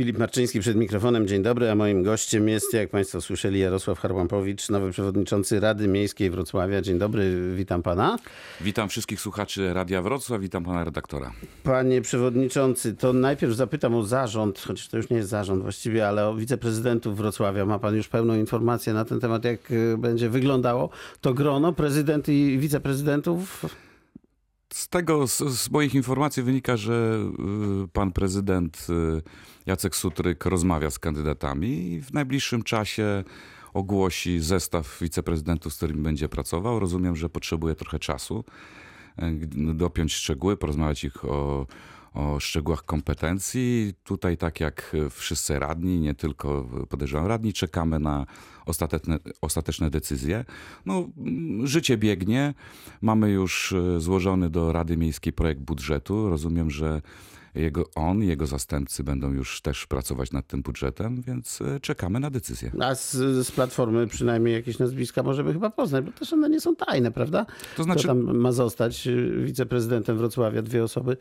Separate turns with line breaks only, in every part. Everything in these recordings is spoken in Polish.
Filip Marczyński przed mikrofonem. Dzień dobry, a moim gościem jest, jak Państwo słyszeli, Jarosław Harłampowicz, nowy przewodniczący Rady Miejskiej Wrocławia. Dzień dobry, witam Pana.
Witam wszystkich słuchaczy Radia Wrocław, witam Pana redaktora.
Panie Przewodniczący, to najpierw zapytam o zarząd, chociaż to już nie jest zarząd właściwie, ale o wiceprezydentów Wrocławia. Ma Pan już pełną informację na ten temat, jak y, będzie wyglądało to grono, prezydent i wiceprezydentów?
Z tego, z, z, moich informacji wynika, że y, pan prezydent y, Jacek Sutryk rozmawia z kandydatami i w najbliższym czasie ogłosi zestaw wiceprezydentów, z którymi będzie pracował. Rozumiem, że potrzebuje trochę czasu, y, dopiąć szczegóły, porozmawiać ich o, o szczegółach kompetencji. Tutaj, tak jak wszyscy radni, nie tylko podejrzewam radni, czekamy na ostateczne, ostateczne decyzje. No, życie biegnie. Mamy już złożony do Rady Miejskiej projekt budżetu. Rozumiem, że jego, on, jego zastępcy będą już też pracować nad tym budżetem, więc czekamy na decyzję.
A z, z Platformy przynajmniej jakieś nazwiska możemy chyba poznać, bo też one nie są tajne, prawda? To znaczy... Kto tam ma zostać wiceprezydentem Wrocławia? Dwie osoby.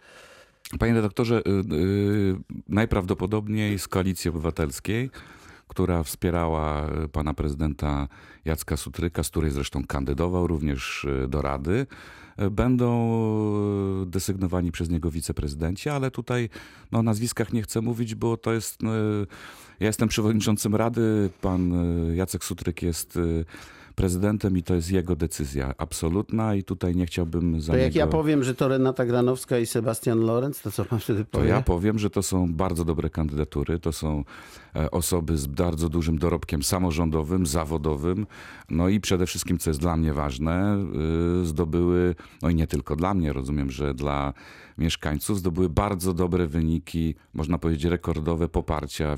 Panie redaktorze, yy, najprawdopodobniej z Koalicji Obywatelskiej, która wspierała pana prezydenta Jacka Sutryka, z której zresztą kandydował również do Rady, będą desygnowani przez niego wiceprezydenci, ale tutaj no, o nazwiskach nie chcę mówić, bo to jest... Ja jestem przewodniczącym Rady, pan Jacek Sutryk jest prezydentem i to jest jego decyzja absolutna i tutaj nie chciałbym za
To jak
niego...
ja powiem, że to Renata Granowska i Sebastian Lorenz, to co pan wtedy powie?
To ja powiem, że to są bardzo dobre kandydatury, to są osoby z bardzo dużym dorobkiem samorządowym, zawodowym, no i przede wszystkim, co jest dla mnie ważne, zdobyły, no i nie tylko dla mnie, rozumiem, że dla mieszkańców zdobyły bardzo dobre wyniki, można powiedzieć rekordowe poparcia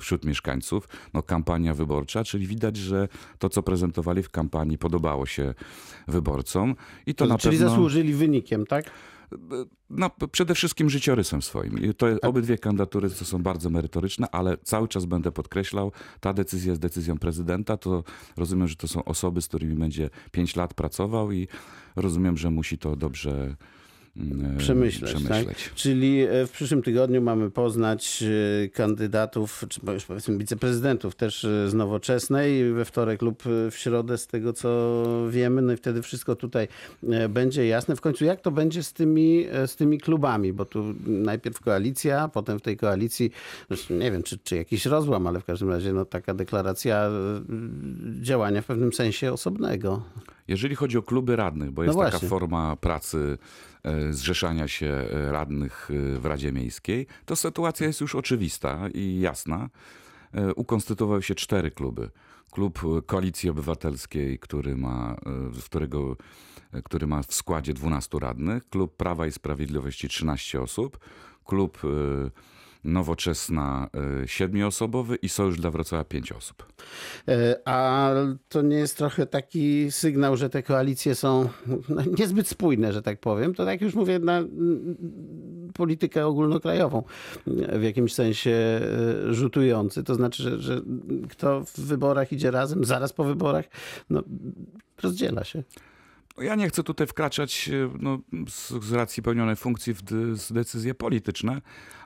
wśród mieszkańców. No, kampania wyborcza, czyli widać, że to, co prezentowali w kampanii, podobało się wyborcom. I to,
to
na
czyli
pewno...
zasłużyli wynikiem, tak?
No, przede wszystkim życiorysem swoim. I to obydwie kandydatury to są bardzo merytoryczne, ale cały czas będę podkreślał, ta decyzja jest decyzją prezydenta. To rozumiem, że to są osoby, z którymi będzie pięć lat pracował i rozumiem, że musi to dobrze
przemyśleć.
przemyśleć.
Tak? Czyli w przyszłym tygodniu mamy poznać kandydatów, czy powiedzmy wiceprezydentów też z nowoczesnej, we wtorek lub w środę z tego co wiemy, no i wtedy wszystko tutaj będzie jasne. W końcu jak to będzie z tymi, z tymi klubami, bo tu najpierw koalicja, potem w tej koalicji, nie wiem czy, czy jakiś rozłam, ale w każdym razie no, taka deklaracja działania w pewnym sensie osobnego.
Jeżeli chodzi o kluby radnych, bo jest no taka forma pracy zrzeszania się radnych w Radzie Miejskiej, to sytuacja jest już oczywista i jasna. Ukonstytuowały się cztery kluby. Klub Koalicji Obywatelskiej, który ma, w którego, który ma w składzie 12 radnych, klub Prawa i Sprawiedliwości 13 osób, klub Nowoczesna siedmioosobowy i Sojusz dla Wrocławia pięć osób.
A to nie jest trochę taki sygnał, że te koalicje są no, niezbyt spójne, że tak powiem. To tak już mówię na politykę ogólnokrajową w jakimś sensie rzutujący. To znaczy, że, że kto w wyborach idzie razem, zaraz po wyborach, no, rozdziela się.
Ja nie chcę tutaj wkraczać no, z, z racji pełnionej funkcji w decyzje polityczne,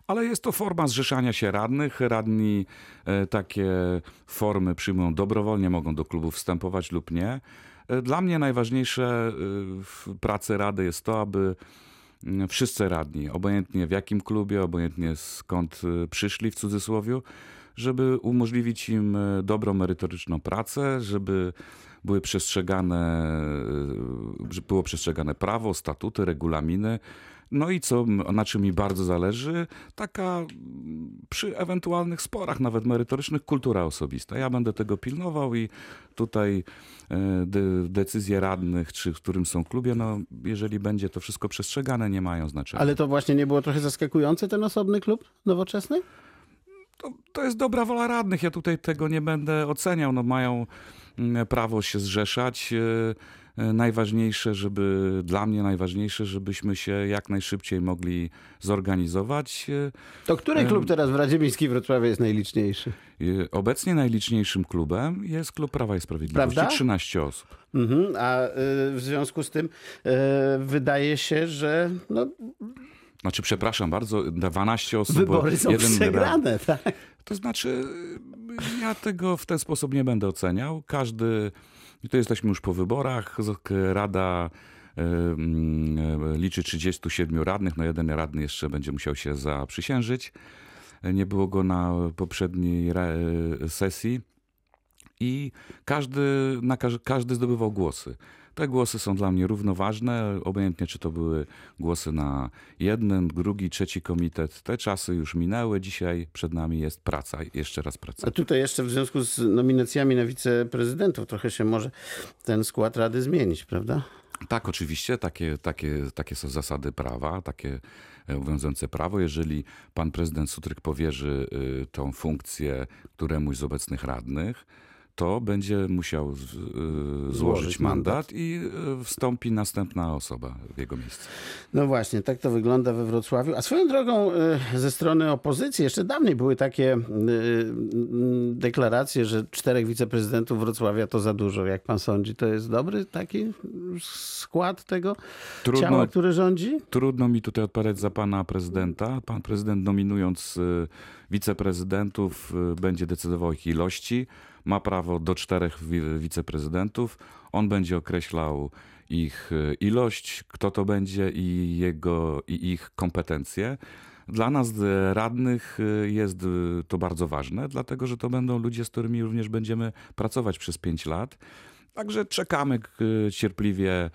ale jest to forma zrzeszania się radnych. Radni e, takie formy przyjmują dobrowolnie, mogą do klubu wstępować lub nie. E, dla mnie najważniejsze w pracy rady jest to, aby wszyscy radni, obojętnie w jakim klubie, obojętnie skąd przyszli w cudzysłowie, żeby umożliwić im dobrą, merytoryczną pracę, żeby były przestrzegane, było przestrzegane prawo, statuty, regulaminy. No i co, na czym mi bardzo zależy, taka przy ewentualnych sporach, nawet merytorycznych, kultura osobista. Ja będę tego pilnował i tutaj de decyzje radnych, czy w którym są klubie, no jeżeli będzie to wszystko przestrzegane, nie mają znaczenia.
Ale to właśnie nie było trochę zaskakujące, ten osobny klub nowoczesny?
To, to jest dobra wola radnych, ja tutaj tego nie będę oceniał. No mają prawo się zrzeszać. Najważniejsze, żeby dla mnie najważniejsze, żebyśmy się jak najszybciej mogli zorganizować.
To który klub teraz w Radzie Miejskiej Wrocławia jest najliczniejszy?
Obecnie najliczniejszym klubem jest Klub Prawa i Sprawiedliwości,
Prawda?
13 osób.
Mhm, a w związku z tym wydaje się, że no,
Znaczy, przepraszam bardzo, 12 osób.
Wybory
bo
są
jeden
przegrane, tak?
To znaczy, ja tego w ten sposób nie będę oceniał. Każdy, to jesteśmy już po wyborach, Rada e, mm, liczy 37 radnych, no jeden radny jeszcze będzie musiał się zaprzysiężyć. Nie było go na poprzedniej e, sesji i każdy, na każ- każdy zdobywał głosy. Te głosy są dla mnie równoważne, obojętnie czy to były głosy na jeden, drugi, trzeci komitet. Te czasy już minęły, dzisiaj przed nami jest praca, jeszcze raz praca.
A tutaj jeszcze w związku z nominacjami na wiceprezydentów trochę się może ten skład rady zmienić, prawda?
Tak, oczywiście, takie, takie, takie są zasady prawa, takie e, obowiązujące prawo. Jeżeli pan prezydent Sutryk powierzy y, tą funkcję któremuś z obecnych radnych, to będzie musiał z- y, złożyć
mandat.
i y, wstąpi następna osoba w jego miejsce.
No właśnie, tak to wygląda we Wrocławiu. A swoją drogą y, ze strony opozycji jeszcze dawniej były takie deklaracje, że czterech wiceprezydentów Wrocławia to za dużo. Jak pan sądzi, to jest dobry taki skład tego
Trudno,
ciała, które rządzi?
Trudno mi tutaj odpowiadać za pana prezydenta. Pan prezydent nominując wiceprezydentów będzie decydował o ich ilości. Ma prawo do czterech wi- wiceprezydentów. On będzie określał ich y, ilość, kto to będzie i jego i ich kompetencje. Dla nas y, radnych y, jest to bardzo ważne, dlatego że to będą ludzie, z którymi również będziemy pracować przez pięć lat. Także czekamy cierpliwie,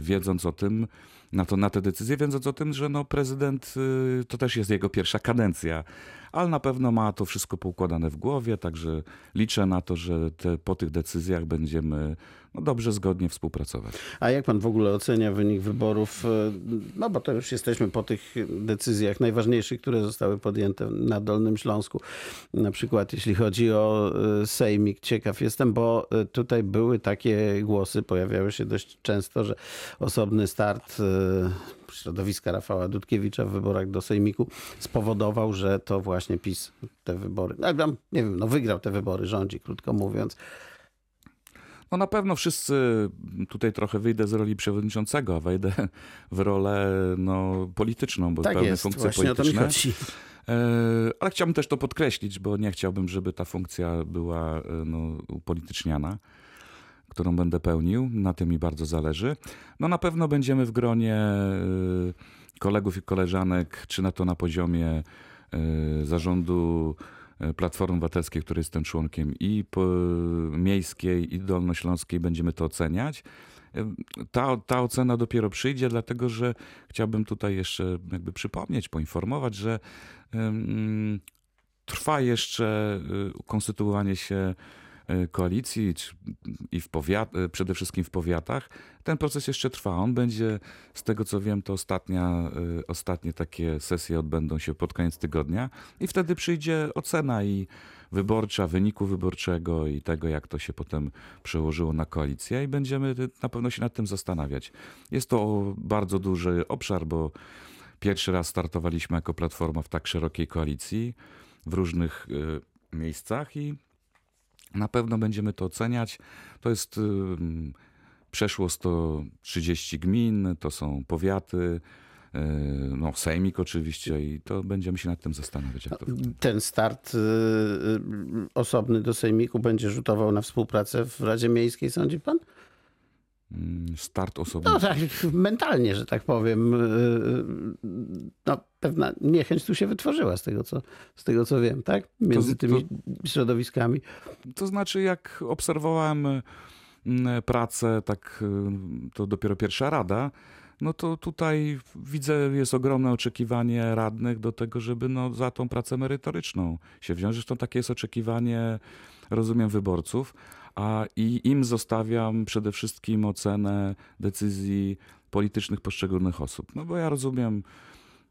wiedząc o tym, na, to, na te decyzje, wiedząc o tym, że no prezydent to też jest jego pierwsza kadencja, ale na pewno ma to wszystko poukładane w głowie, także liczę na to, że te, po tych decyzjach będziemy no, dobrze, zgodnie współpracować.
A jak pan w ogóle ocenia wynik wyborów? Y, No bo to już jesteśmy po tych decyzjach najważniejszych, które zostały podjęte na Dolnym Śląsku. Na przykład jeśli chodzi o y, Sejmik. Ciekaw jestem, bo y, tutaj były takie głosy, pojawiały się dość często, że osobny start środowiska Rafała Dudkiewicza w wyborach do Sejmiku spowodował, że to właśnie PiS te wybory, nie wiem, no wygrał te wybory, rządzi, krótko mówiąc.
No na pewno wszyscy, tutaj trochę wyjdę z roli przewodniczącego, a wejdę w rolę no, polityczną, bo
Tak
pełne
jest,
funkcje polityczne. E, Ale chciałbym też to podkreślić, bo nie chciałbym, żeby ta funkcja była e, no, upolityczniana, którą będę pełnił. Na tym mi bardzo zależy. No na pewno będziemy w gronie e, kolegów i koleżanek, czy na to na poziomie e, zarządu e, Platformy Obywatelskiej, której jestem członkiem, i miejskiej, i dolnośląskiej będziemy to oceniać. Ta, ta ocena dopiero przyjdzie, dlatego że chciałbym tutaj jeszcze jakby przypomnieć, poinformować, że Trwa jeszcze y, konstytuowanie się y, koalicji czy- i w powiat, y, przede wszystkim w powiatach. Ten proces jeszcze trwa. On będzie, z tego co wiem, to ostatnia, y, ostatnie takie sesje odbędą się pod koniec tygodnia i wtedy przyjdzie ocena i wyborcza, wyniku wyborczego i tego, jak to się potem przełożyło na koalicję i będziemy na pewno się nad tym zastanawiać. Jest to bardzo duży obszar, bo Pierwszy raz startowaliśmy jako platforma w tak szerokiej koalicji w różnych miejscach i na pewno będziemy to oceniać. To jest przeszło 130 gmin, to są powiaty, y, no sejmik oczywiście i to będziemy się nad tym zastanawiać. Jak to
Ten start y, y, osobny do Sejmiku będzie rzutował na współpracę w Radzie Miejskiej, sądzi pan?
Mm, start osobny.
No tak, mentalnie, że tak powiem. y, y, No, pewna niechęć tu się wytworzyła z tego, co, z tego, co wiem, tak? Między
To-
tymi środowiskami.
To znaczy, jak obserwowałem mm, pracę, tak y, to dopiero pierwsza rada, no to tutaj widzę, jest ogromne oczekiwanie radnych do tego, żeby no, za tą pracę merytoryczną się wziąć. Zresztą takie jest oczekiwanie, rozumiem, wyborców, a i im zostawiam przede wszystkim ocenę decyzji politycznych poszczególnych osób. No bo ja rozumiem,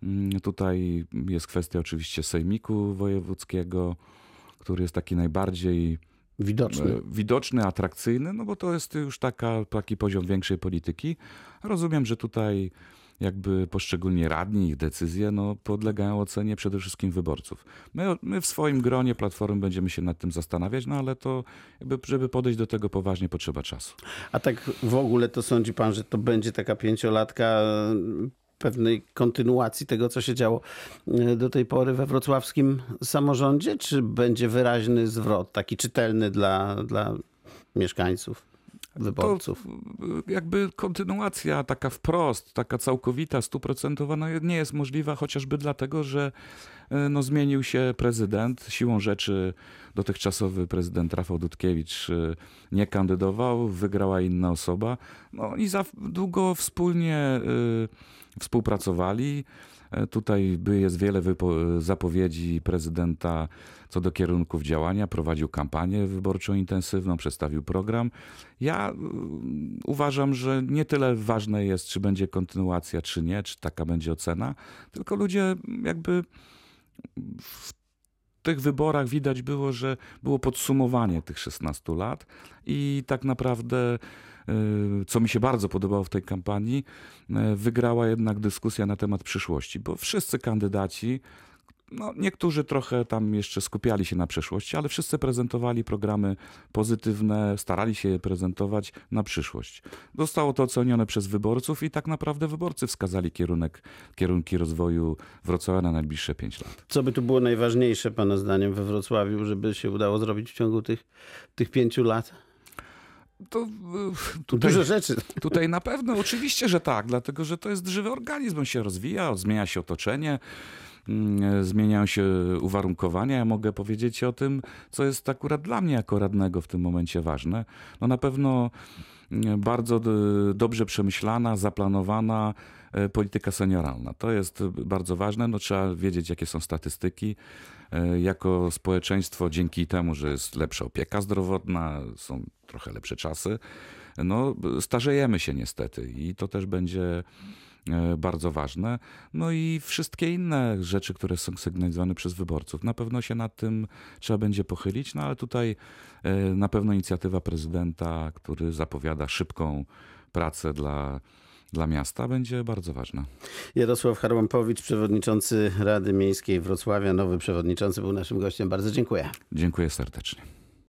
mm, tutaj jest kwestia oczywiście sejmiku wojewódzkiego, który jest taki najbardziej
Widoczny.
e, widoczny, atrakcyjny, no bo to jest już taka, taki poziom większej polityki. Rozumiem, że tutaj jakby poszczególni radni, ich decyzje no, podlegają ocenie przede wszystkim wyborców. My, my w swoim gronie Platformy będziemy się nad tym zastanawiać, no ale to jakby, żeby podejść do tego poważnie potrzeba czasu.
A tak w ogóle to sądzi pan, że to będzie taka pięciolatka pewnej kontynuacji tego, co się działo e, do tej pory we wrocławskim samorządzie, czy będzie wyraźny zwrot, taki czytelny dla, dla mieszkańców, wyborców?
To jakby kontynuacja taka wprost, taka całkowita, stuprocentowa no nie jest możliwa, chociażby dlatego, że e, no, zmienił się prezydent. Siłą rzeczy dotychczasowy prezydent Rafał Dudkiewicz e, nie kandydował, wygrała inna osoba. No i za długo wspólnie y, współpracowali. E, Tutaj jest wiele wypo- zapowiedzi prezydenta co do kierunków działania. Prowadził kampanię wyborczą intensywną, przedstawił program. Ja y, uważam, że nie tyle ważne jest, czy będzie kontynuacja, czy nie, czy taka będzie ocena, tylko ludzie jakby w tych wyborach widać było, że było podsumowanie tych 16 lat i tak naprawdę, co mi się bardzo podobało w tej kampanii, y, wygrała jednak dyskusja na temat przyszłości, bo wszyscy kandydaci, no niektórzy trochę tam jeszcze skupiali się na przeszłości, ale wszyscy prezentowali programy pozytywne, starali się je prezentować na przyszłość. Zostało to ocenione przez wyborców i tak naprawdę wyborcy wskazali kierunek, kierunki rozwoju Wrocławia na najbliższe 5 lat.
Co by tu było najważniejsze, Pana zdaniem, we Wrocławiu, żeby się udało zrobić w ciągu tych, tych pięciu lat?
To y, tutaj,
Dużo rzeczy.
tutaj na pewno, oczywiście, że tak, dlatego że to jest żywy organizm, on się rozwija, zmienia się otoczenie, zmieniają się uwarunkowania. Ja mogę powiedzieć o tym, co jest akurat dla mnie jako radnego w tym momencie ważne. No na pewno mm, bardzo dobrze przemyślana, zaplanowana e, polityka senioralna. To jest bardzo ważne. No, trzeba wiedzieć, jakie są statystyki. E, Jako społeczeństwo, dzięki temu, że jest lepsza opieka zdrowotna, są trochę lepsze czasy, no, starzejemy się niestety i to też będzie bardzo ważne. No i wszystkie inne rzeczy, które są sygnalizowane przez wyborców. Na pewno się nad tym trzeba będzie pochylić, no ale tutaj e, na pewno inicjatywa prezydenta, który zapowiada szybką pracę dla, dla miasta, będzie bardzo ważna.
Jarosław Harłampowicz, przewodniczący Rady Miejskiej Wrocławia, nowy przewodniczący, był naszym gościem. Bardzo dziękuję.
Dziękuję serdecznie.